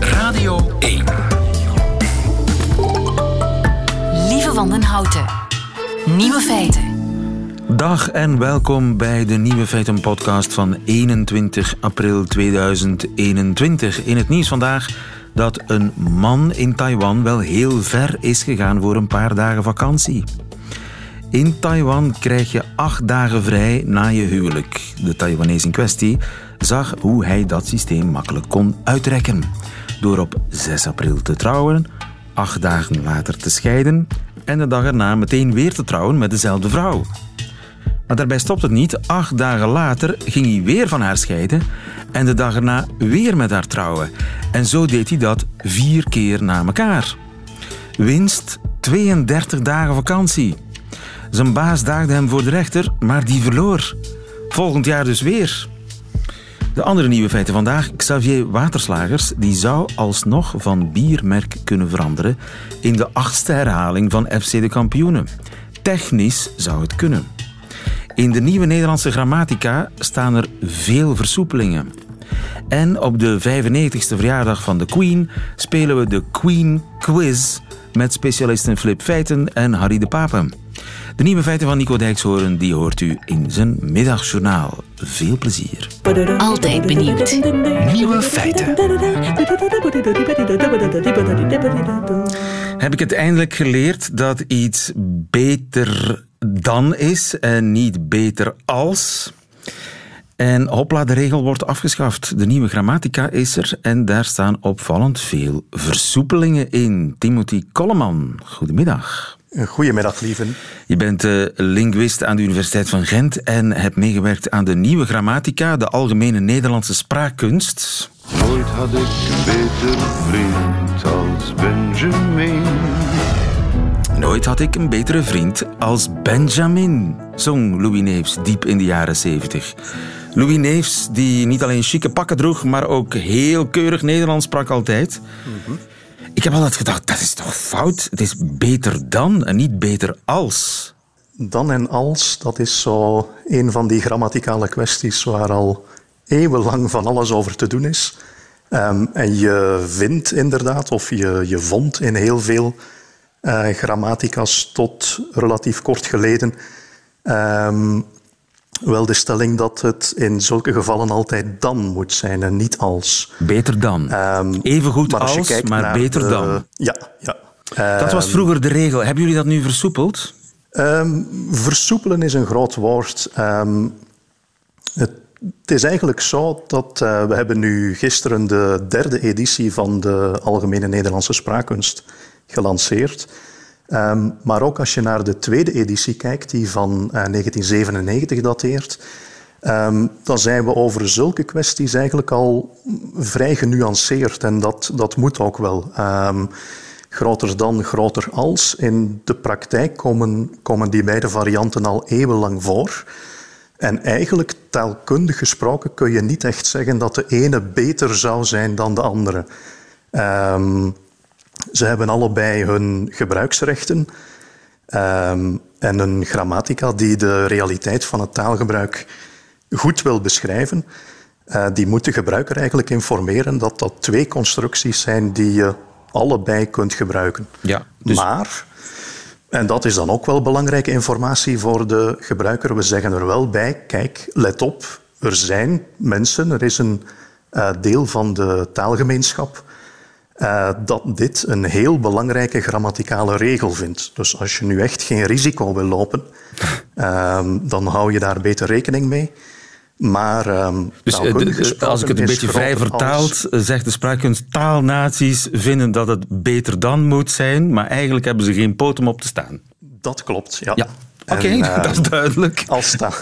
Radio 1. Lieve van den Houten. Nieuwe feiten. Dag en welkom bij de Nieuwe Feiten podcast van 21 april 2021. In het nieuws vandaag dat een man in Taiwan wel heel ver is gegaan voor een paar dagen vakantie. In Taiwan krijg je acht dagen vrij na je huwelijk. De Taiwanese in kwestie zag hoe hij dat systeem makkelijk kon uitrekken. Door op 6 april te trouwen, acht dagen later te scheiden en de dag erna meteen weer te trouwen met dezelfde vrouw. Maar daarbij stopt het niet. Acht dagen later ging hij weer van haar scheiden en de dag erna weer met haar trouwen. En zo deed hij dat vier keer na elkaar. Winst 32 dagen vakantie. Zijn baas daagde hem voor de rechter, maar die verloor. Volgend jaar dus weer. De andere nieuwe feiten vandaag. Xavier Waterslagers die zou alsnog van biermerk kunnen veranderen in de achtste herhaling van FC de Kampioenen. Technisch zou het kunnen. In de nieuwe Nederlandse grammatica staan er veel versoepelingen. En op de 95ste verjaardag van de Queen spelen we de Queen Quiz met specialisten Flip Feiten en Harry de Papen. De nieuwe feiten van Nico Dijkshoorn die hoort u in zijn middagjournaal. Veel plezier. Altijd benieuwd. Nieuwe feiten. Heb ik het eindelijk geleerd dat iets beter dan is en niet beter als? En hopla, de regel wordt afgeschaft. De nieuwe grammatica is er en daar staan opvallend veel versoepelingen in. Timothy Kolleman, goedemiddag. Goedemiddag, lieven. Je bent uh, linguist aan de Universiteit van Gent en hebt meegewerkt aan de nieuwe grammatica, de algemene Nederlandse spraakkunst. Nooit had ik een beter vriend als Benjamin. Nooit had ik een betere vriend als Benjamin, zong Louis Neefs diep in de jaren zeventig. Louis Neefs, die niet alleen chique pakken droeg, maar ook heel keurig Nederlands sprak altijd. Ik heb altijd gedacht, dat is toch fout? Het is beter dan en niet beter als. Dan en als, dat is zo een van die grammaticale kwesties waar al eeuwenlang van alles over te doen is. Um, en je vindt inderdaad, of je, je vond in heel veel uh, grammatica's tot relatief kort geleden, um, wel de stelling dat het in zulke gevallen altijd dan moet zijn en niet als. Beter dan. Um, Even goed als, als maar beter de, dan. Ja, ja. Dat was vroeger de regel. Hebben jullie dat nu versoepeld? Um, versoepelen is een groot woord. Um, het, het, is eigenlijk zo dat uh, we hebben nu gisteren de derde editie van de Algemene Nederlandse Spraakkunst gelanceerd. Um, maar ook als je naar de tweede editie kijkt, die van uh, 1997 dateert, um, dan zijn we over zulke kwesties eigenlijk al vrij genuanceerd. En dat, dat moet ook wel. Um, groter dan, groter als. In de praktijk komen, komen die beide varianten al eeuwenlang voor. En eigenlijk, taalkundig gesproken, kun je niet echt zeggen dat de ene beter zou zijn dan de andere. Um, ze hebben allebei hun gebruiksrechten um, en een grammatica die de realiteit van het taalgebruik goed wil beschrijven. Uh, die moet de gebruiker eigenlijk informeren dat dat twee constructies zijn die je allebei kunt gebruiken. Ja, dus... Maar, en dat is dan ook wel belangrijke informatie voor de gebruiker, we zeggen er wel bij, kijk, let op, er zijn mensen, er is een uh, deel van de taalgemeenschap uh, dat dit een heel belangrijke grammaticale regel vindt. Dus als je nu echt geen risico wil lopen, uh, dan hou je daar beter rekening mee. Maar um, dus, uh, als ik het een beetje vrij vertaald, als... zegt de spraakkunst, taalnaties vinden dat het beter dan moet zijn, maar eigenlijk hebben ze geen poot om op te staan. Dat klopt, ja. ja. Oké, okay, uh, dat is duidelijk. Als, ta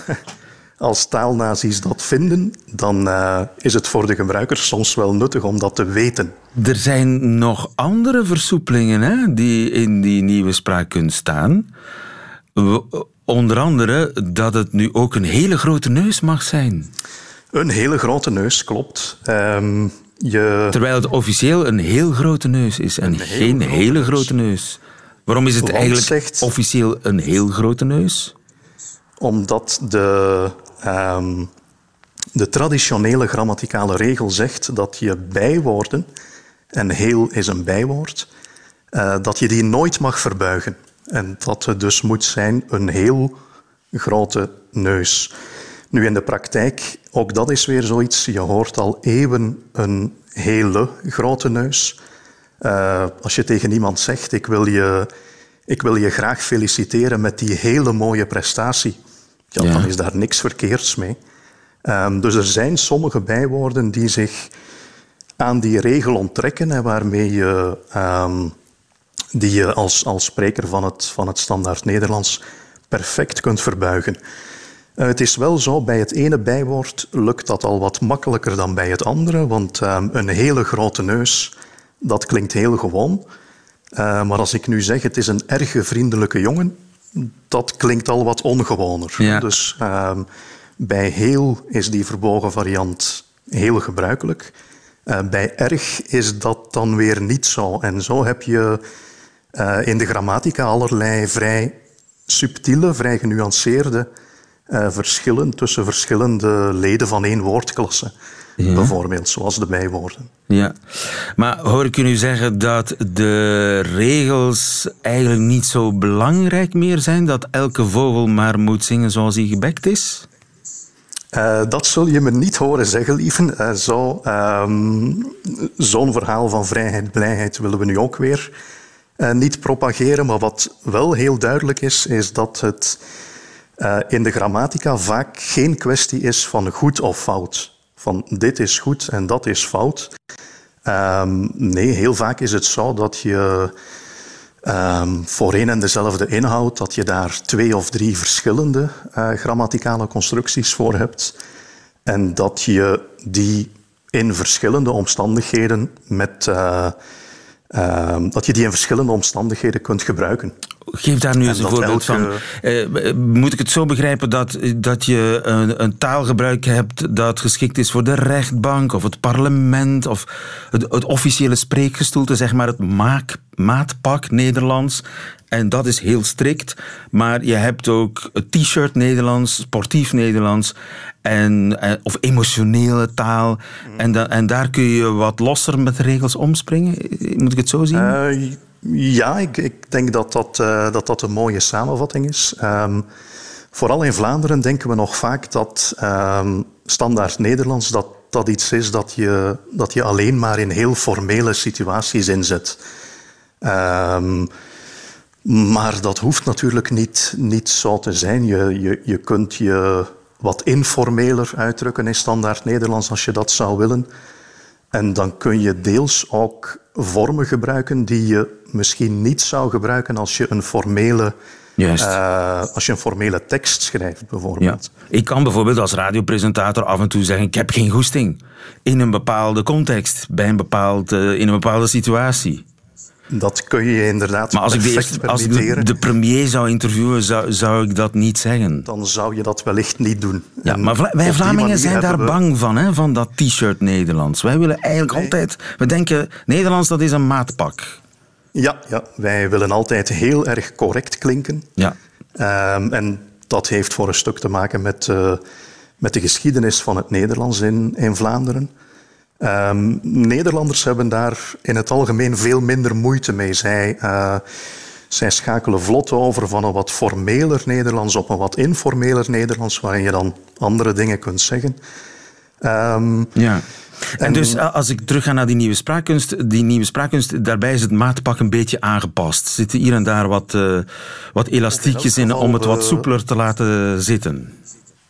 als taalnazi's dat vinden, dan uh, is het voor de gebruikers soms wel nuttig om dat te weten. Er zijn nog andere versoepelingen hè, die in die nieuwe spraakkunst staan. Onder andere dat het nu ook een hele grote neus mag zijn. Een hele grote neus, klopt. Um, je... Terwijl het officieel een heel grote neus is en geen grote hele neus. grote neus. Waarom is het Want eigenlijk zegt... officieel een heel grote neus? Omdat de, um, De traditionele grammaticale regel zegt dat je bijwoorden, en heel is een bijwoord, uh, dat je die nooit mag verbuigen. En dat het dus moet zijn een heel grote neus. Nu in de praktijk, ook dat is weer zoiets, je hoort al eeuwen een hele grote neus. Uh, als je tegen iemand zegt, ik wil, je, ik wil je graag feliciteren met die hele mooie prestatie, ja, ja. dan is daar niks verkeerds mee. Um, dus er zijn sommige bijwoorden die zich aan die regel onttrekken en waarmee je, um, die je als, als spreker van het, van het standaard Nederlands perfect kunt verbuigen. Uh, het is wel zo, bij het ene bijwoord lukt dat al wat makkelijker dan bij het andere, want um, een hele grote neus, dat klinkt heel gewoon. Uh, maar als ik nu zeg, het is een erge vriendelijke jongen, dat klinkt al wat ongewoner. Ja. Dus um, bij heel is die verbogen variant heel gebruikelijk. Uh, bij erg is dat dan weer niet zo. En zo heb je uh, in de grammatica allerlei vrij subtiele, vrij genuanceerde uh, verschillen tussen verschillende leden van één woordklasse. Ja. Bijvoorbeeld, zoals de bijwoorden. Ja, maar hoor ik u nu zeggen dat de regels eigenlijk niet zo belangrijk meer zijn? Dat elke vogel maar moet zingen zoals hij gebekt is? Uh, dat zul je me niet horen zeggen, lieve. Uh, zo, um, Zo'n verhaal van vrijheid, blijheid willen we nu ook weer uh, niet propageren. Maar wat wel heel duidelijk is, is dat het in de grammatica vaak geen kwestie is van goed of fout. Van dit is goed en dat is fout. Um, nee, heel vaak is het zo dat je um, voor één en dezelfde inhoud, dat je daar twee of drie verschillende uh, grammaticale constructies voor hebt. En dat je die in verschillende omstandigheden met. Uh, uh, dat je die in verschillende omstandigheden kunt gebruiken. Geef daar nu eens een voorbeeld elke... van. Uh, moet ik het zo begrijpen dat, dat je een, een, taalgebruik hebt dat geschikt is voor de rechtbank of het parlement of het, het officiële spreekgestoelte, zeg maar het maak, maatpak Nederlands. En dat is heel strikt. Maar je hebt ook t-shirt Nederlands, sportief Nederlands en, of emotionele taal. En, da, en daar kun je wat losser met de regels omspringen. Moet ik het zo zien? Uh, ja, ik, denk dat dat, uh, dat dat een mooie samenvatting is. Um, vooral in Vlaanderen denken we nog vaak dat um, standaard Nederlands dat, dat iets is dat je, dat je alleen maar in heel formele situaties inzet. Um, maar dat hoeft natuurlijk niet, niet zo te zijn. Je, je, je kunt je wat informeler uitdrukken in standaard Nederlands als je dat zou willen. En dan kun je deels ook vormen gebruiken die je misschien niet zou gebruiken als je een formele, uh, als je een formele tekst schrijft, bijvoorbeeld. Ja. Ik kan bijvoorbeeld als radiopresentator af en toe zeggen: Ik heb geen goesting. In een bepaalde context, bij een bepaald, uh, in een bepaalde situatie. Dat kun je inderdaad maar als ik, de, eerste, als ik de, de, premier zou interviewen, zou, zou ik dat niet zeggen. Dan zou je dat wellicht niet doen. Ja, en maar wij Vlamingen zijn daar we... bang van, hè, van dat t-shirt Nederlands. Wij willen eigenlijk nee. altijd... We denken, Nederlands dat is een maatpak. Ja, ja, wij willen altijd heel erg correct klinken. Ja. Um, en dat heeft voor een stuk te maken met, uh, met de geschiedenis van het Nederlands in, in Vlaanderen. Um, Nederlanders hebben daar in het algemeen veel minder moeite mee. Zij, uh, zij schakelen vlot over van een wat formeler Nederlands op een wat informeler Nederlands, waarin je dan andere dingen kunt zeggen. Um, ja. En, en dus als ik terug ga naar die nieuwe spraakkunst, die nieuwe spraakkunst, daarbij is het maatpak een beetje aangepast. Er zitten hier en daar wat, uh, wat elastiekjes in om het wat soepeler te laten zitten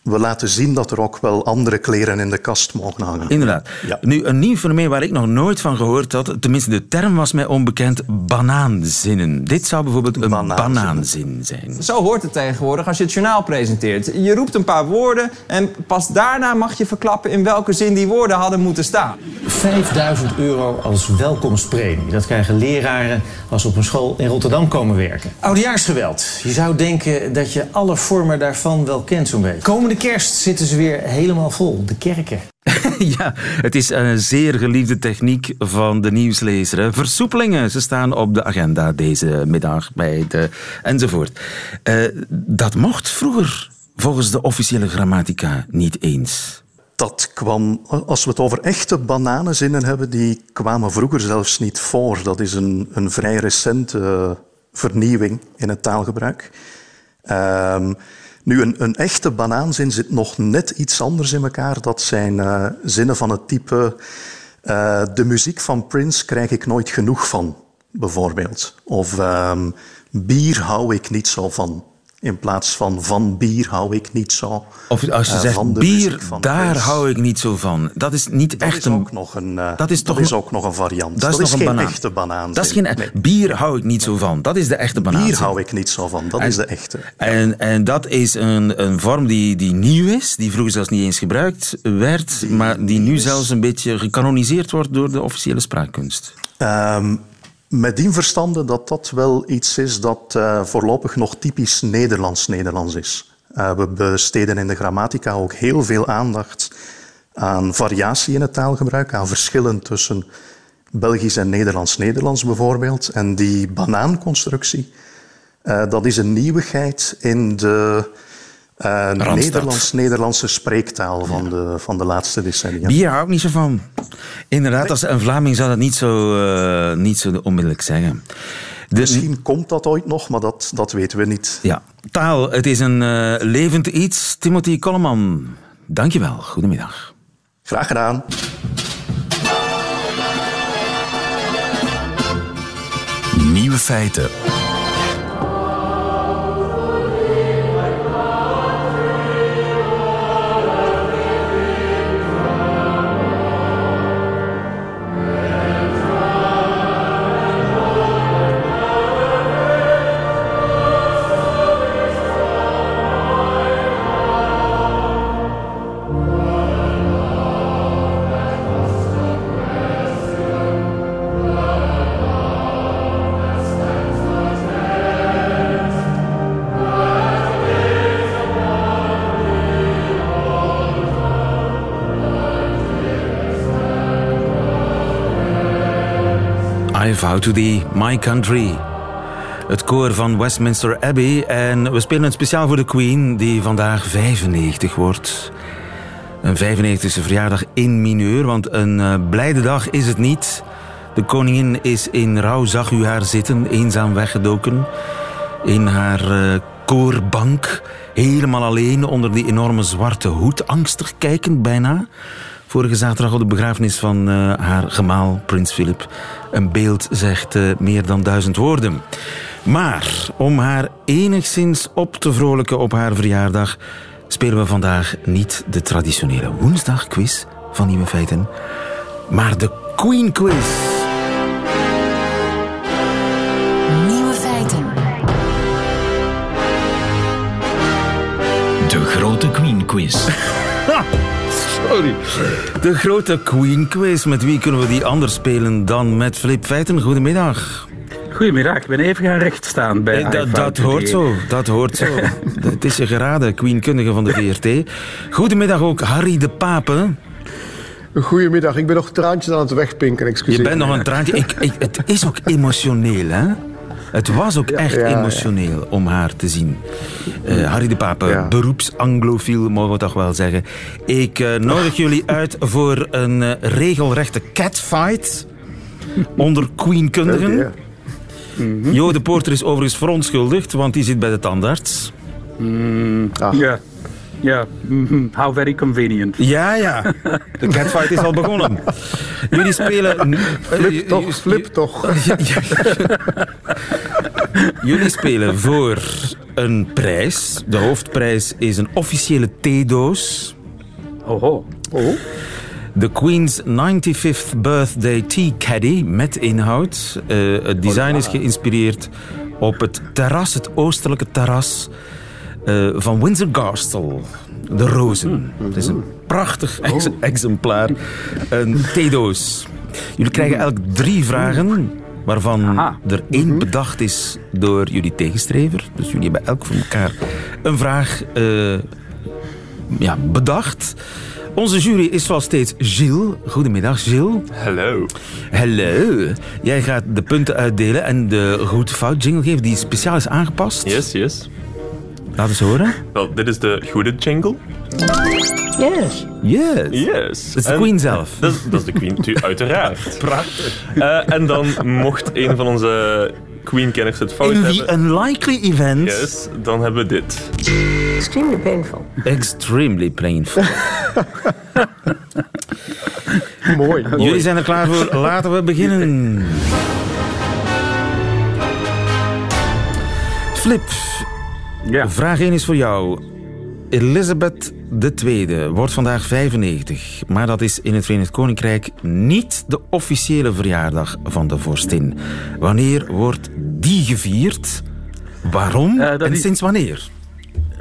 we laten zien dat er ook wel andere kleren in de kast mogen hangen. Inderdaad. Ja. Nu, een nieuw fenomeen waar ik nog nooit van gehoord had, tenminste de term was mij onbekend, banaanzinnen. Dit zou bijvoorbeeld een banaanzin, banaanzin zijn. Zo hoort het tegenwoordig als je het journaal presenteert. Je roept een paar woorden en pas daarna mag je verklappen in welke zin die woorden hadden moeten staan. 5000 euro als welkomstpremie. Dat krijgen leraren als ze op een school in Rotterdam komen werken. Oudejaarsgeweld. Je zou denken dat je alle vormen daarvan wel kent zo'n beetje. Komende kerst zitten ze weer helemaal vol, de kerken. ja, het is een zeer geliefde techniek van de nieuwslezer. Hè. Versoepelingen, ze staan op de agenda deze middag bij de enzovoort. Uh, dat mocht vroeger volgens de officiële grammatica niet eens. dat kwam, als we het over echte bananenzinnen hebben, die kwamen vroeger zelfs niet voor. Dat is een, een vrij recente vernieuwing in het taalgebruik. Ehm, nu, een, een, echte banaanzin zit nog net iets anders in elkaar. Dat zijn uh, zinnen van het type... Uh, de muziek van Prince krijg ik nooit genoeg van, bijvoorbeeld. Of um, bier hou ik niet zo van. In plaats van van bier hou ik niet zo. Of als je uh, zegt bier, daar hou ik niet zo van. Dat is niet dat echt is een... Ook nog een uh, dat is, toch dat is ook nog een variant. Dat is, dat is geen banaan. echte banaan. Dat is geen... Nee. Bier hou ik niet zo van. Dat is de echte banaan. Bier hou ik niet zo van. Dat en, is de echte. En, en dat is een, een vorm die, die nieuw is. Die vroeger zelfs niet eens gebruikt werd. Die, maar die nu is... zelfs een beetje gecanoniseerd wordt door de officiële spraakkunst. Um, met die verstande dat dat wel iets is dat uh, voorlopig nog typisch Nederlands-Nederlands is. Uh, we besteden in de grammatica ook heel veel aandacht aan variatie in het taalgebruik, aan verschillen tussen Belgisch en Nederlands-Nederlands bijvoorbeeld. En die banaanconstructie, uh, dat is een nieuwigheid in de uh, Nederlands-Nederlandse spreektaal van, ja. de, van de laatste decennia. Bier hou ik niet zo van. Inderdaad, als een Vlaming zou dat niet zo, uh, niet zo onmiddellijk zeggen. De... Misschien komt dat ooit nog, maar dat, dat weten we niet. Ja. Taal, het is een uh, levend iets. Timothy Kolleman, dankjewel. Goedemiddag. Graag gedaan. Nieuwe feiten. Vow to Thee, My Country. Het koor van Westminster Abbey. En we spelen het speciaal voor de Queen, die vandaag 95 wordt. Een 95e verjaardag in mineur, want een uh, blijde dag is het niet. De koningin is in rouw, zag u haar zitten, eenzaam weggedoken. In haar uh, koorbank, helemaal alleen onder die enorme zwarte hoed. Angstig kijkend bijna. Vorige zaterdag op de begrafenis van uh, haar gemaal, prins Philip. Een beeld zegt uh, meer dan duizend woorden. Maar om haar enigszins op te vrolijken op haar verjaardag... spelen we vandaag niet de traditionele woensdagquiz van Nieuwe Feiten... maar de Queen Quiz. Nieuwe Feiten. De grote Queen Quiz. Sorry. De grote Queen Quiz. Met wie kunnen we die anders spelen dan met Flip Feiten? Goedemiddag. Goedemiddag, ik ben even gaan rechtstaan bij eh, dat, dat hoort zo, dat hoort zo. Het is je geraden, Queenkundige van de VRT. Goedemiddag ook Harry de Pape. Goedemiddag, ik ben nog traantjes aan het wegpinken, excuseer. Je bent nog een traantje. Ik, ik, het is ook emotioneel, hè? Het was ook echt emotioneel ja. om haar te zien. Uh, Harry de Pape, beroeps-anglofiel, mogen we toch wel zeggen. Ik uh, nodig jullie uit voor een uh, regelrechte catfight onder queenkundigen. Mm -hmm. Jo de Poorter is overigens verontschuldigd, want die zit bij de tandarts. Mm, ah. Ja. Ja, mm, how very convenient. Ja, ja. De catfight is al begonnen. Jullie spelen... Flip toch, flip toch. Jullie spelen voor een prijs. De hoofdprijs is een officiële theedoos. Oho. Oh. De Queen's 95th Birthday Tea Caddy met inhoud. Uh, het design is geïnspireerd op het terras, het oostelijke terras uh, van Windsor Castle. De Rozen. Mm. Het is een prachtig ex oh. exemplaar. Een theedoos. Jullie krijgen elk drie vragen waarvan Aha. er één bedacht is door jullie tegenstrever. Dus jullie hebben elk voor elkaar een vraag uh, ja, bedacht. Onze jury is zoals steeds Gilles. Goedemiddag, Gilles. Hallo. Hallo. Jij gaat de punten uitdelen en de goed-fout jingle geven die speciaal is aangepast. Yes, yes. Laat eens horen. Wel, dit is de goede jingle. Yes. Yes. Yes. Dat is de En- Queen zelf. Dat is, dat is de Queen, uiteraard. Prachtig. en dan mocht een van onze Queen-kenners het fout In hebben... the unlikely event. Yes, dan hebben we dit. Extremely painful. Extremely painful. Mooi. Jullie zijn er klaar voor. Laten we beginnen. Flip, Ja. vraag 1 is voor jou. Elizabeth II wordt vandaag 95, maar dat is in het Verenigd Koninkrijk niet de officiële verjaardag van de vorstin. Wanneer wordt die gevierd? Waarom Eh, en sinds wanneer?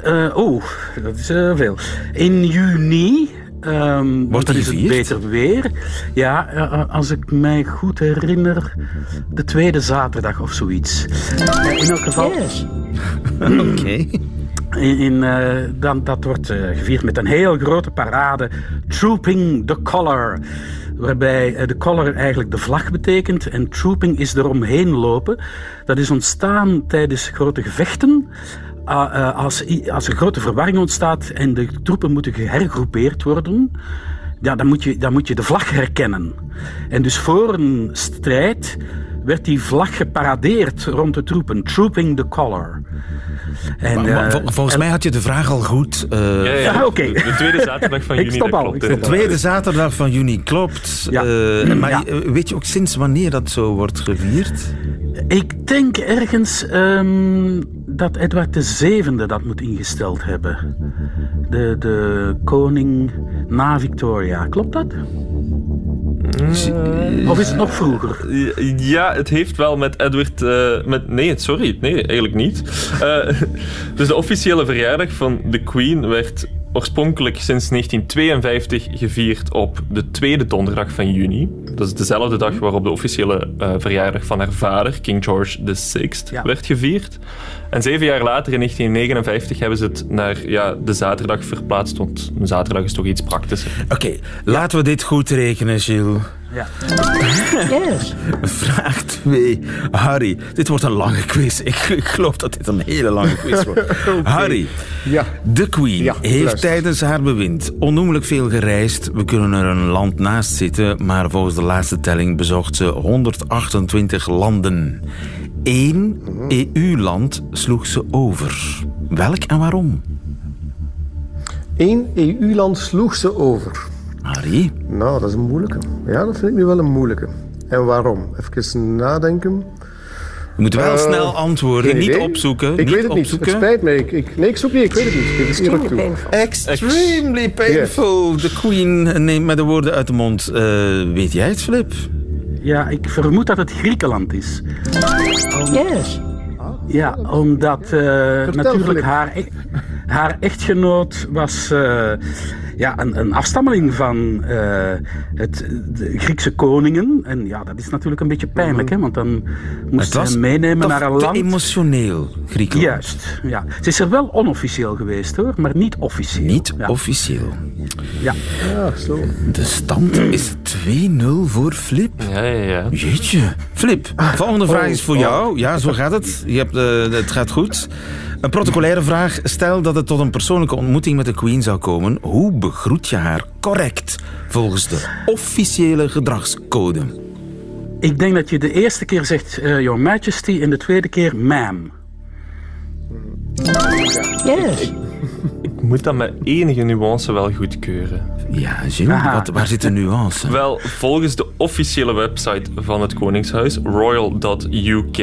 Eh, Oeh, dat is eh, veel. In juni. Ehm want dan die is het beter weer. Ja, eh, als ik mij goed herinner, de tweede zaterdag of zoiets. Eh, in elk geval. Oké. In, in, eh, dan, dat wordt eh, gevierd met een heel grote parade. Trooping the Color. Waarbij eh, de color eigenlijk de vlag betekent. En trooping is eromheen lopen. Dat is ontstaan tijdens grote gevechten. Ah, eh, als, als er grote verwarring ontstaat en de troepen moeten gehergroepeerd worden, ja, dan, moet je, dan moet je de vlag herkennen. En dus voor een strijd werd die vlag geparadeerd rond de troepen. Trooping the color. En, Maar- maar eh, vol- volgens mij had je de vraag al goed. eh, Ja, ja, Ja, oké. De, de tweede zaterdag van Ik juni, stop dat al, klopt. De al. tweede zaterdag van juni klopt. Ja. Eh, maar Ja. weet je ook sinds wanneer dat zo wordt gevierd? Ik denk ergens ehm, dat Edward de Zevende dat moet ingesteld hebben. De, de koning na Victoria. Klopt dat? Of is het nog vroeger? Ja, het heeft wel met Edward... eh, met, nee, sorry. Nee, eigenlijk niet. Eh, dus de officiële verjaardag van de Queen werd oorspronkelijk sinds 1952 gevierd op de tweede donderdag van juni. Dat is dezelfde dag waarop de officiële eh, verjaardag van haar vader, King George VI, Ja. werd gevierd. En zeven jaar later, in 1959, hebben ze het naar ja, de zaterdag verplaatst. Want een zaterdag is toch iets praktischer. Oké, laten we dit goed rekenen, Gilles. Ja. Yes. Vraag 2. Harry, dit wordt een lange quiz. Ik, ik geloof dat dit een hele lange quiz wordt. Harry, Ja. de Queen Ja, heeft luister. tijdens haar bewind onnoemelijk veel gereisd. We kunnen er een land naast zitten, maar volgens de laatste telling bezocht ze 128 landen. Eén EU-land sloeg ze over. Welk en waarom? Eén EU-land sloeg ze over. Nou, dat is een moeilijke. Ja, dat vind ik nu wel een moeilijke. En waarom? Even nadenken. Je moet wel Eh, snel antwoorden, niet idee. opzoeken. Ik niet weet het niet. Het spijt me. Ik, ik, nee, ik zoek niet. Ik weet het niet. Ik Extremely toe. painful. Extremely painful. De Queen neemt met de woorden uit de mond. Eh, weet jij het, Flip? ja, ik vermoed dat het Griekenland is. Yes. Ja, omdat eh, natuurlijk haar, e- haar echtgenoot was eh, ja, een, een afstammeling van eh, het, de Griekse koningen. En ja, dat is natuurlijk een beetje pijnlijk, hè, want dan moest Het ze meenemen naar een land. emotioneel, Griekenland. Juist, ja. Ze is er wel onofficieel geweest hoor, maar niet officieel. Niet ja. officieel. Ja. Ja, zo. De stand is 2-0 voor Flip. Ja, ja, ja. Jeetje. Flip, volgende vraag is voor jou. Ja, zo gaat het. Je hebt, eh, het gaat goed. Een protocolaire vraag. Stel dat het tot een persoonlijke ontmoeting met de Queen zou komen. Hoe begroet je haar correct volgens de officiële gedragscode? Ik denk dat je de eerste keer zegt eh, Your Majesty en de tweede keer ma'am. Yes. Ik moet dat met enige nuance wel goedkeuren. Ja, Gilles, wat, waar zit de nuance? Wel, volgens de officiële website van het Koningshuis, royal.uk,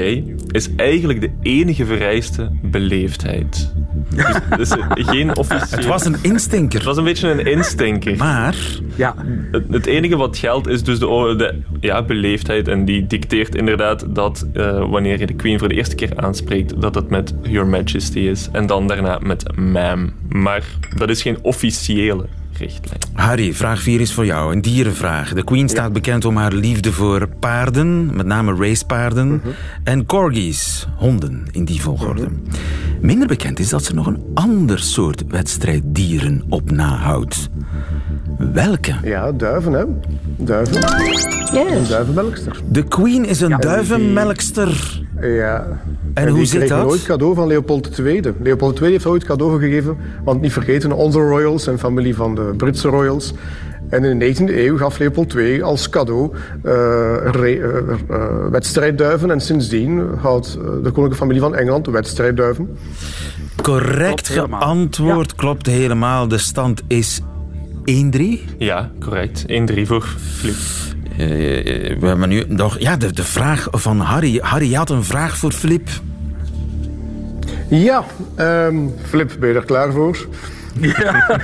is eigenlijk de enige vereiste beleefdheid. Dus, dus geen officiële... Het was een instinker. Het was een beetje een instinker. Maar Ja, Het, het enige wat geldt is dus de, de ja, beleefdheid. En die dicteert inderdaad dat eh, wanneer je de Queen voor de eerste keer aanspreekt, dat het met Your Majesty is. En dan daarna met ma'am. Maar dat is geen officiële richtlijn. Harry, vraag 4 is voor jou. Een dierenvraag. De Queen staat bekend om haar liefde voor paarden, met name racepaarden, en corgis, honden in die volgorde. Minder bekend is dat ze nog een ander soort wedstrijddieren op nahoudt. Welke? Ja, duiven, hè. Duiven. Een duivenmelkster. De Queen is een duivenmelkster. Ja. En hoe zit dat? ooit cadeau van Leopold II. Leopold II heeft ooit cadeau gegeven, want niet vergeten, onze royals zijn familie van de Britse royals. En in de 19e eeuw gaf Leopold II als cadeau eh, re- eh, eh, wedstrijdduiven. En sindsdien houdt de koninklijke familie van Engeland wedstrijdduiven. Correct helemaal. geantwoord, klopt helemaal. De stand is 1-3. Ja, correct. 1-3 voor Filip. Eh, we hebben nu nog ja, de, de vraag van Harry. Harry je had een vraag voor Flip. Ja, ehm Flip, ben je er klaar voor? Ja.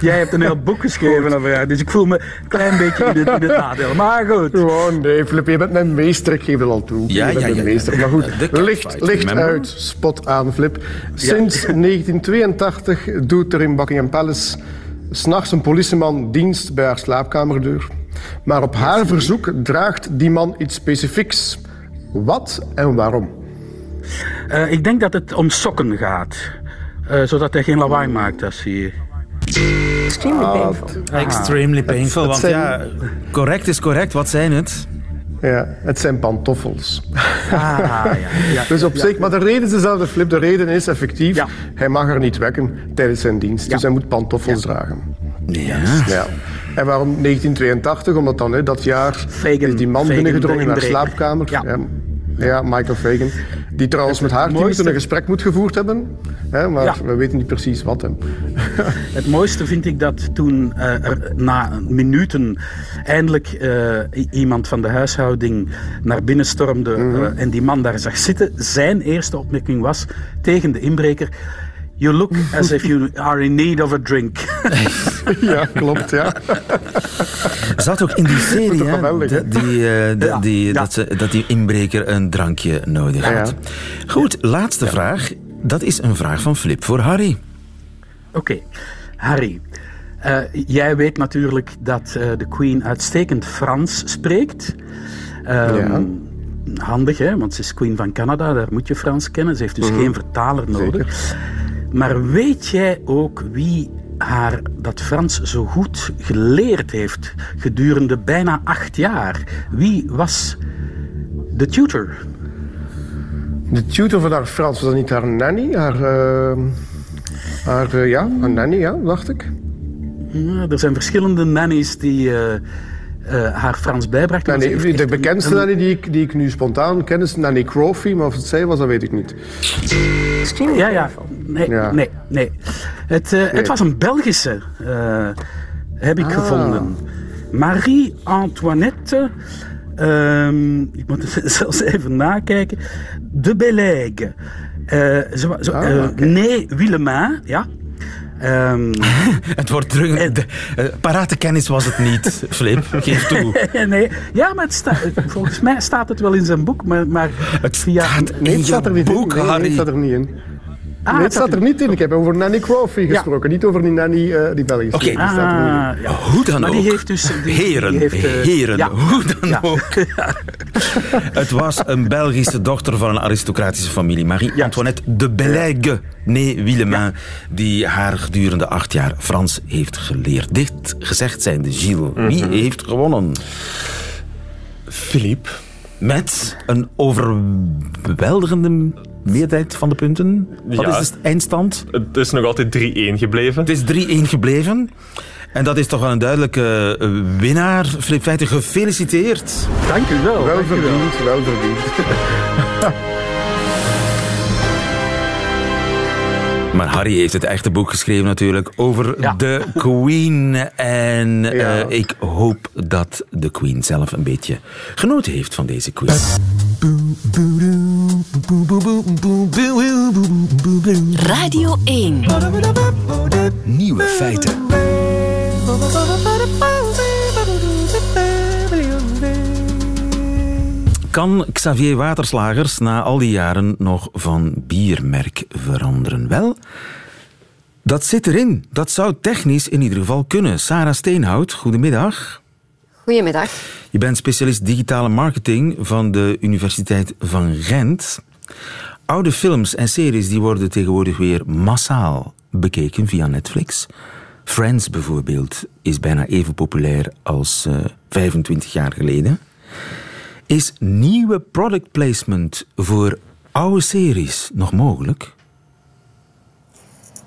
Jij hebt een heel boek geschreven over haar, dus ik voel me een klein beetje in het, in het nadeel. Maar goed. Gewoon, nee, Flip, je bent mijn meester, ik geef het al toe. Ja, je bent ja, mijn ja, meester. Maar goed, licht, licht remember? uit, spot aan, Flip. Sinds 1982 doet er in Buckingham Palace s'nachts een politieman dienst bij haar slaapkamerdeur. Maar op haar verzoek draagt die man iets specifieks. Wat en waarom? Eh, ik denk dat het om sokken gaat. Eh, zodat hij geen lawaai maakt als hij... Extremely Ah, painful. Extremely painful, het want zijn- ja, correct is correct. Wat zijn het? Ja, het zijn pantoffels. Ah, ja. ja. Dus op zich, maar de reden is dezelfde, Flip. De reden is effectief, Ja. hij mag haar niet wekken tijdens zijn dienst. Dus hij moet pantoffels dragen. Ja. Ja. En waarom 1982? Omdat dan hè, dat jaar Fagan- is die man Fagan, binnengedrongen de in haar inbreker. slaapkamer. Ja. Ja. Ja, Michael Fagan. Die trouwens met haar mooiste- een gesprek moet gevoerd hebben. Hè, maar Ja. we weten niet precies wat. Hè. Het mooiste vind ik dat toen eh, er na minuten eindelijk eh, iemand van de huishouding naar binnen stormde eh, en die man daar zag zitten. Zijn eerste opmerking was tegen de inbreker. You look as if you are in need of a drink. ja, klopt. Ja. Zat ook in die serie, hè, dat die, eh, dat die, ja. Dat, ze, dat die inbreker een drankje nodig Ja, had. Goed, laatste vraag. Dat is een vraag van Flip voor Harry. Oké, Harry. eh, jij weet natuurlijk dat eh, de Queen uitstekend Frans spreekt. Ehm, Ja. Handig, hè? want ze is Queen van Canada, daar moet je Frans kennen. Ze heeft dus geen vertaler nodig. Maar weet jij ook wie haar dat Frans zo goed geleerd heeft gedurende bijna acht jaar? Wie was de tutor? De tutor van haar Frans, was dat niet haar nanny? Haar, eh, haar, eh, ja, haar nanny, ja, dacht ik. Ja, er zijn verschillende nannies die eh, haar Frans Nanny, heeft de bekendste een- nanny die ik, die ik nu spontaan ken is Nanny Crawford, maar of het zij was, dat weet ik niet. Ja, ja. Nee, Ja. nee, nee. Het, eh, het was een Belgische, eh, heb ik gevonden. Marie-Antoinette, ehm, ik moet het zelfs even nakijken, de Bellègue. Eh, ze, wa- ze, Ah. Nee, Willema, ja. Ehm, Het wordt terug. De, eh, parate kennis was het niet, Flip. Geef toe. nee, ja, maar het sta, volgens mij staat het wel in zijn boek, maar, maar Het via... staat Nee, in het staat er niet boek, in. Nee, nee, staat er niet in. Ah, nee, het staat er niet in. Ik heb over Nanny Crawford gesproken, niet over die Nanny eh, die Belgische. Oké. Ah, ja. Hoe dan Maar ook. die heeft dus... die- heren, die heeft, eh, heren, ja. hoe dan Ja. ook. Het was een Belgische dochter van een aristocratische familie, Marie-Antoinette de Bellègue, nee Willemain, die haar gedurende acht jaar Frans heeft geleerd. Dit gezegd zijnde, Gilles, wie heeft gewonnen? Philippe. Met een overweldigende meerderheid van de punten. Wat Ja. is de eindstand? Het is nog altijd 3-1 gebleven. Het is 3-1 gebleven. En dat is toch wel een duidelijke eh, winnaar. Flip Feiten, gefeliciteerd. Dank u wel. Wel verdiend, wel verdiend. Maar Harry heeft het echte boek geschreven natuurlijk over Ja. de Queen. En eh, ik hoop dat de Queen zelf een beetje genoten heeft van deze quiz. Radio 1. Nieuwe feiten. Kan Xavier Waterslagers na al die jaren nog van biermerk veranderen? Wel, dat zit erin. Dat zou technisch in ieder geval kunnen. Sarah Steenhout, goedemiddag. Goedemiddag. Je bent specialist digitale marketing van de Universiteit van Gent. Oude films en series die worden tegenwoordig weer massaal bekeken via Netflix. Friends bijvoorbeeld is bijna even populair als eh, 25 jaar geleden. Is nieuwe product placement voor oude series nog mogelijk?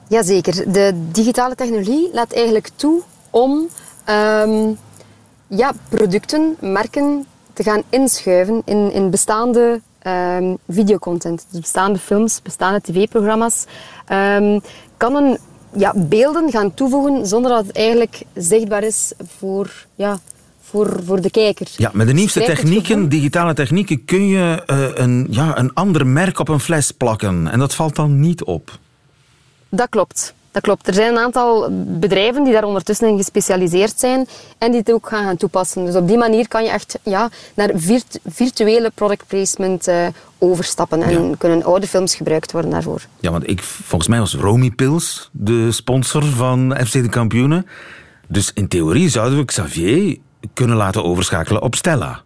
Jazeker. De digitale technologie laat eigenlijk toe om ehm, ja, producten, merken te gaan inschuiven in, in bestaande ehm, videocontent. Dus bestaande films, bestaande tv-programma's. Ehm, kan een ja, beelden gaan toevoegen zonder dat het eigenlijk zichtbaar is voor, ja, voor, voor de kijker. Ja, met de nieuwste technieken, digitale technieken, kun je eh, een, ja, een ander merk op een fles plakken. En dat valt dan niet op. Dat klopt. Dat klopt. Er zijn een aantal bedrijven die daar ondertussen in gespecialiseerd zijn en die het ook gaan, gaan toepassen. Dus op die manier kan je echt ja, naar virt- virtuele product placement eh, overstappen en kunnen oude films gebruikt worden daarvoor. Ja, want ik, volgens mij was Romy Pils de sponsor van FC de Kampioenen. Dus in theorie zouden we Xavier kunnen laten overschakelen op Stella.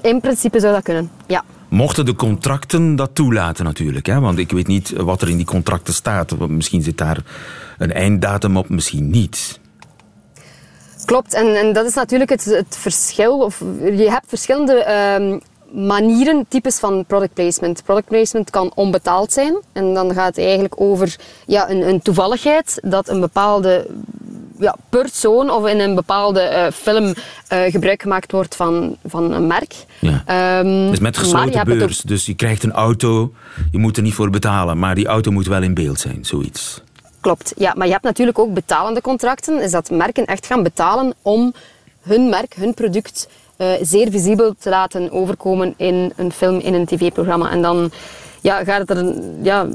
In principe zou dat kunnen, ja. Mochten de contracten dat toelaten natuurlijk. Hè? Want ik weet niet wat er in die contracten staat. Misschien zit daar een einddatum op, misschien niet. Klopt, en, en dat is natuurlijk het, het verschil. Of, je hebt verschillende ehm, manieren, types van product placement. Product placement kan onbetaald zijn. En dan gaat het eigenlijk over ja, een, een toevalligheid dat een bepaalde ja, persoon of in een bepaalde eh, film eh, gebruik gemaakt wordt van, van een merk. Ja. Ehm, Dus met gesloten ook- beurs. Dus je krijgt een auto, je moet er niet voor betalen. Maar die auto moet wel in beeld zijn, zoiets. Klopt, ja. Maar je hebt natuurlijk ook betalende contracten. Is dat merken echt gaan betalen om hun merk, hun product, eh, zeer visibel te laten overkomen in een film, in een tv-programma. En dan ja, gaat het er, ja,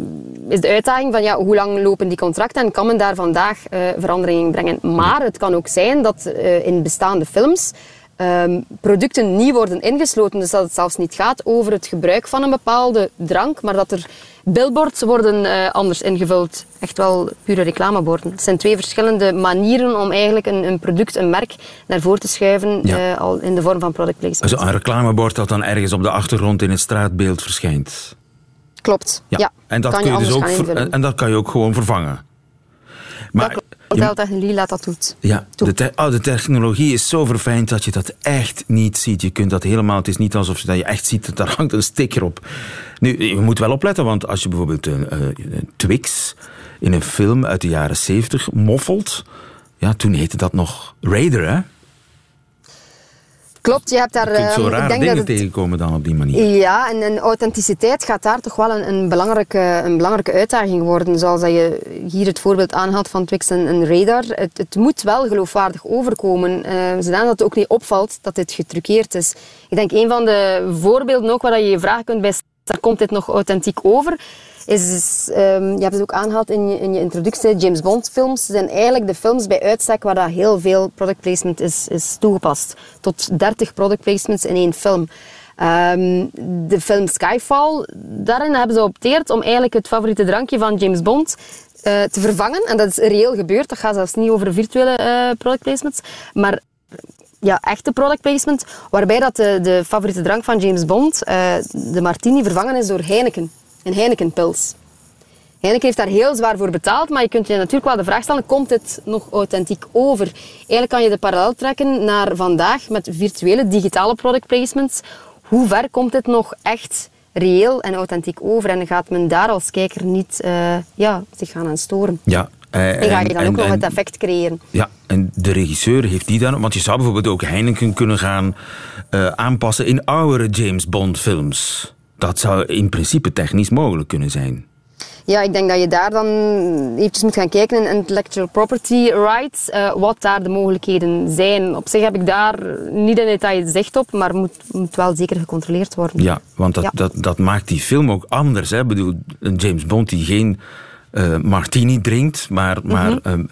is de uitdaging van ja, hoe lang lopen die contracten en kan men daar vandaag eh verandering in brengen. Maar het kan ook zijn dat eh, in bestaande films ehm, producten niet worden ingesloten. Dus dat het zelfs niet gaat over het gebruik van een bepaalde drank, maar dat er billboards worden eh, anders ingevuld. Echt wel pure reclameborden. Het zijn twee verschillende manieren om eigenlijk een, een product, een merk, naar voren te schuiven Ja. eh, al in de vorm van product placement. Dus een reclamebord dat dan ergens op de achtergrond in het straatbeeld verschijnt. Klopt, ja. En dat, kan kun je dus ook en dat kan je ook gewoon vervangen. Maar laat dat toe. Ja, de, te- oh, de technologie is zo verfijnd dat je dat echt niet ziet. Je kunt dat helemaal, het is niet alsof je, dat je echt ziet dat daar hangt een sticker op. Nu, je moet wel opletten, want als je bijvoorbeeld een, eh, een Twix in een film uit de jaren 70 moffelt, ja, toen heette dat nog Raider, hè? Klopt, je hebt daar... Je kunt zo ehm, ik raar denk dingen dat het, tegenkomen dan op die manier. Ja, en, en authenticiteit gaat daar toch wel een, een, belangrijke, een belangrijke uitdaging worden. Zoals dat je hier het voorbeeld aanhaalt van Twix en, en Radar. Het, het moet wel geloofwaardig overkomen. eh zodat het ook niet opvalt dat dit getruckeerd is. Ik denk een van de voorbeelden ook waar je je vraag kunt bij stellen, komt dit nog authentiek over? Is, ehm, je hebt het ook aangehaald in je, in je introductie, James Bond films zijn eigenlijk de films bij uitstek waar dat heel veel product placement is, is toegepast. Tot 30 product placements in één film. Ehm, de film Skyfall, daarin hebben ze geopteerd om eigenlijk het favoriete drankje van James Bond eh, te vervangen. En dat is reëel gebeurd. Dat gaat zelfs niet over virtuele eh, product placements. Maar ja, echte product placement, waarbij dat de, de favoriete drank van James Bond, eh, de martini, vervangen is door Heineken. Een Heineken-pils. Heineken heeft daar heel zwaar voor betaald, maar je kunt je natuurlijk wel de vraag stellen, komt dit nog authentiek over? Eigenlijk kan je de parallel trekken naar vandaag met virtuele, digitale product placements. Hoe ver komt dit nog echt reëel en authentiek over? En gaat men daar als kijker niet eh, ja, zich gaan aan storen? Ja. eh, En ga je dan en- ook nog en- het effect creëren? Ja, en de regisseur heeft die dan... Want je zou bijvoorbeeld ook Heineken kunnen gaan eh, aanpassen in oudere James Bond films. Dat zou in principe technisch mogelijk kunnen zijn. Ja, ik denk dat je daar dan eventjes moet gaan kijken in intellectual property rights, eh, wat daar de mogelijkheden zijn. Op zich heb ik daar niet in detail zicht op, maar moet, moet wel zeker gecontroleerd worden. Ja, want dat, Ja. Dat, dat maakt die film ook anders. Hè? Ik bedoel, een James Bond die geen eh, martini drinkt, maar, maar ehm,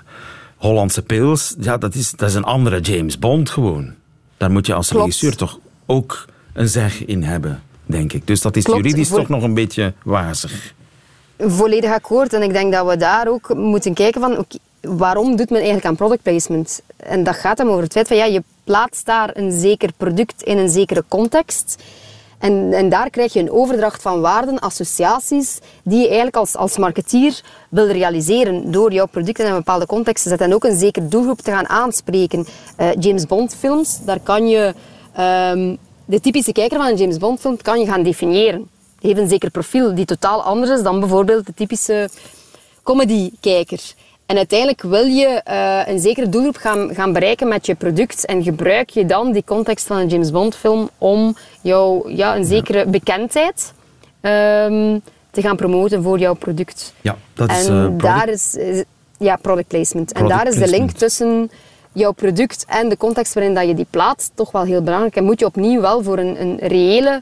Hollandse pils, ja, dat, is, dat is een andere James Bond gewoon. Daar moet je als Klopt. regisseur toch ook een zeg in hebben, denk ik. Dus dat is Klopt, juridisch voor- toch nog een beetje wazig. Volledig akkoord. En ik denk dat we daar ook moeten kijken van, waarom doet men eigenlijk aan product placement? En dat gaat hem over het feit van, ja, je plaatst daar een zeker product in een zekere context. En, en daar krijg je een overdracht van waarden, associaties, die je eigenlijk als, als marketeer wil realiseren door jouw product in een bepaalde context te zetten. En ook een zekere doelgroep te gaan aanspreken. Eh, James Bond films, daar kan je ehm, de typische kijker van een James Bond film kan je gaan definiëren. Die heeft een zeker profiel die totaal anders is dan bijvoorbeeld de typische comedy-kijker. En uiteindelijk wil je eh, een zekere doelgroep gaan, gaan bereiken met je product en gebruik je dan die context van een James Bond film om jou, ja, een zekere bekendheid ehm, te gaan promoten voor jouw product. Ja, dat is en eh, product- daar is, is- ja, product placement. en daar is de link tussen jouw product en de context waarin dat je die plaatst toch wel heel belangrijk. En moet je opnieuw wel voor een, een reële,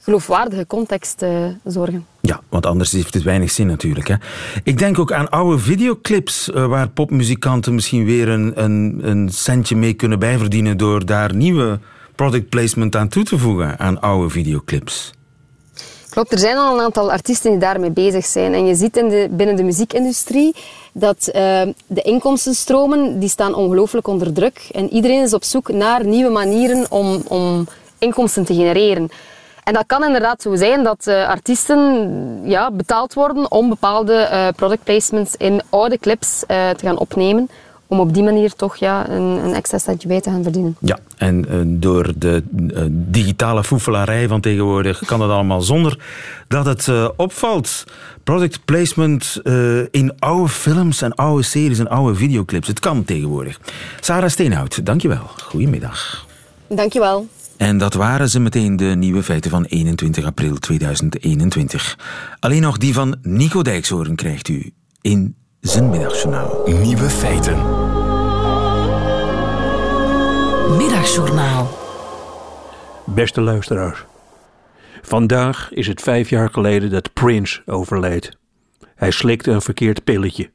geloofwaardige context eh, zorgen. Ja, want anders heeft het weinig zin natuurlijk. Hè. Ik denk ook aan oude videoclips eh, waar popmuzikanten misschien weer een, een, een centje mee kunnen bijverdienen door daar nieuwe product placement aan toe te voegen aan oude videoclips. Klopt, er zijn al een aantal artiesten die daarmee bezig zijn. En je ziet in de, binnen de muziekindustrie dat eh, de inkomstenstromen die staan ongelooflijk onder druk. En iedereen is op zoek naar nieuwe manieren om, om inkomsten te genereren. En dat kan inderdaad zo zijn dat eh, artiesten ja, betaald worden om bepaalde eh, product placements in oude clips te gaan opnemen. Om op die manier toch ja, een, een extra centje bij te gaan verdienen. Ja, en eh, door de eh, digitale foefelarij van tegenwoordig kan dat allemaal zonder dat het eh, opvalt. Product placement eh, in oude films en oude series en oude videoclips. Het kan tegenwoordig. Sarah Steenhout, dankjewel. Goedemiddag. Dankjewel. En dat waren ze meteen de nieuwe feiten van 21 april 2021. Alleen nog die van Nico Dijkshoorn krijgt u in zijn middagjournaal. Nieuwe feiten. Middagjournaal. Beste luisteraars. Vandaag is het vijf jaar geleden dat Prince overleed. Hij slikte een verkeerd pilletje.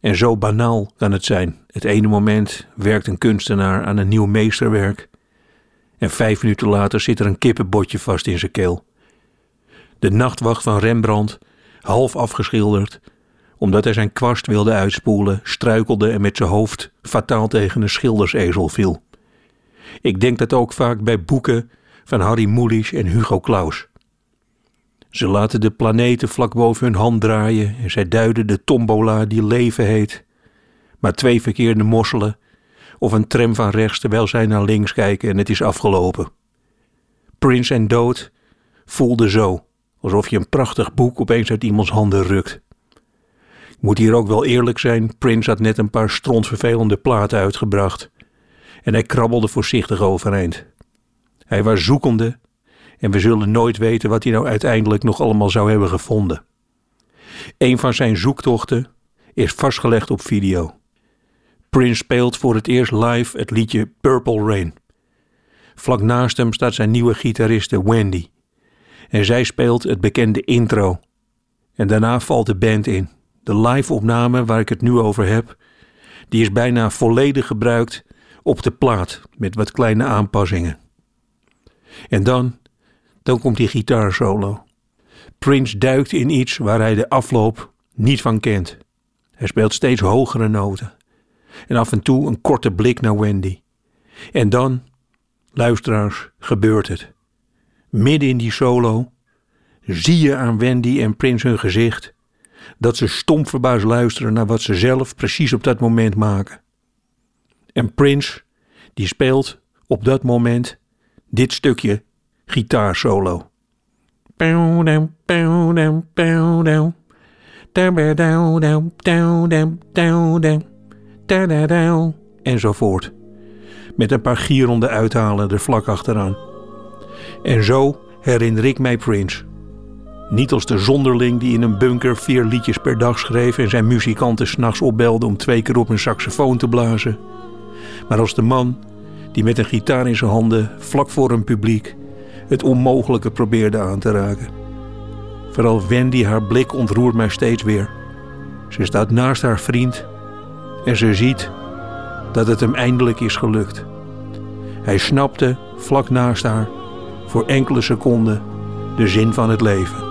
En zo banaal kan het zijn. Het ene moment werkt een kunstenaar aan een nieuw meesterwerk. En vijf minuten later zit er een kippenbotje vast in zijn keel. De nachtwacht van Rembrandt, half afgeschilderd, omdat hij zijn kwast wilde uitspoelen, struikelde en met zijn hoofd fataal tegen een schildersezel viel. Ik denk dat ook vaak bij boeken van Harry Mulisch en Hugo Claus. Ze laten de planeten vlak boven hun hand draaien en zij duiden de tombola die leven heet. Maar twee verkeerde mosselen of een tram van rechts terwijl zij naar links kijken en het is afgelopen. Prins en dood voelde zo, alsof je een prachtig boek opeens uit iemands handen rukt. Ik moet hier ook wel eerlijk zijn, Prins had net een paar strontvervelende platen uitgebracht en hij krabbelde voorzichtig overeind. Hij was zoekende en we zullen nooit weten wat hij nou uiteindelijk nog allemaal zou hebben gevonden. Een van zijn zoektochten is vastgelegd op video. Prince speelt voor het eerst live het liedje Purple Rain. Vlak naast hem staat zijn nieuwe gitariste Wendy. En zij speelt het bekende intro. En daarna valt de band in. De live-opname waar ik het nu over heb, die is bijna volledig gebruikt op de plaat met wat kleine aanpassingen. En dan, dan komt die gitaarsolo. Prince duikt in iets waar hij de afloop niet van kent. Hij speelt steeds hogere noten. En af en toe een korte blik naar Wendy. En dan, luisteraars, gebeurt het. Midden in die solo zie je aan Wendy en Prince hun gezicht dat ze stom verbaasd luisteren naar wat ze zelf precies op dat moment maken. En Prince, die speelt op dat moment dit stukje gitaarsolo. Enzovoort. Met een paar gierende uithalen er vlak achteraan. En zo herinner ik mij Prince. Niet als de zonderling die in een bunker vier liedjes per dag schreef en zijn muzikanten s'nachts opbelde om twee keer op een saxofoon te blazen. Maar als de man die met een gitaar in zijn handen vlak voor een publiek het onmogelijke probeerde aan te raken. Vooral Wendy, haar blik ontroert mij steeds weer. Ze staat naast haar vriend en ze ziet dat het hem eindelijk is gelukt. Hij snapte vlak naast haar voor enkele seconden de zin van het leven.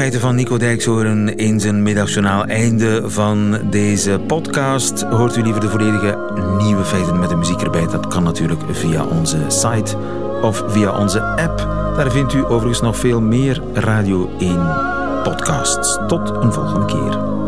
Feiten van Nico Dijkshoorn in zijn middagjournaal. Einde van deze podcast. Hoort u liever de volledige nieuwe feiten met de muziek erbij? Dat kan natuurlijk via onze site of via onze app. Daar vindt u overigens nog veel meer Radio 1 podcasts. Tot een volgende keer.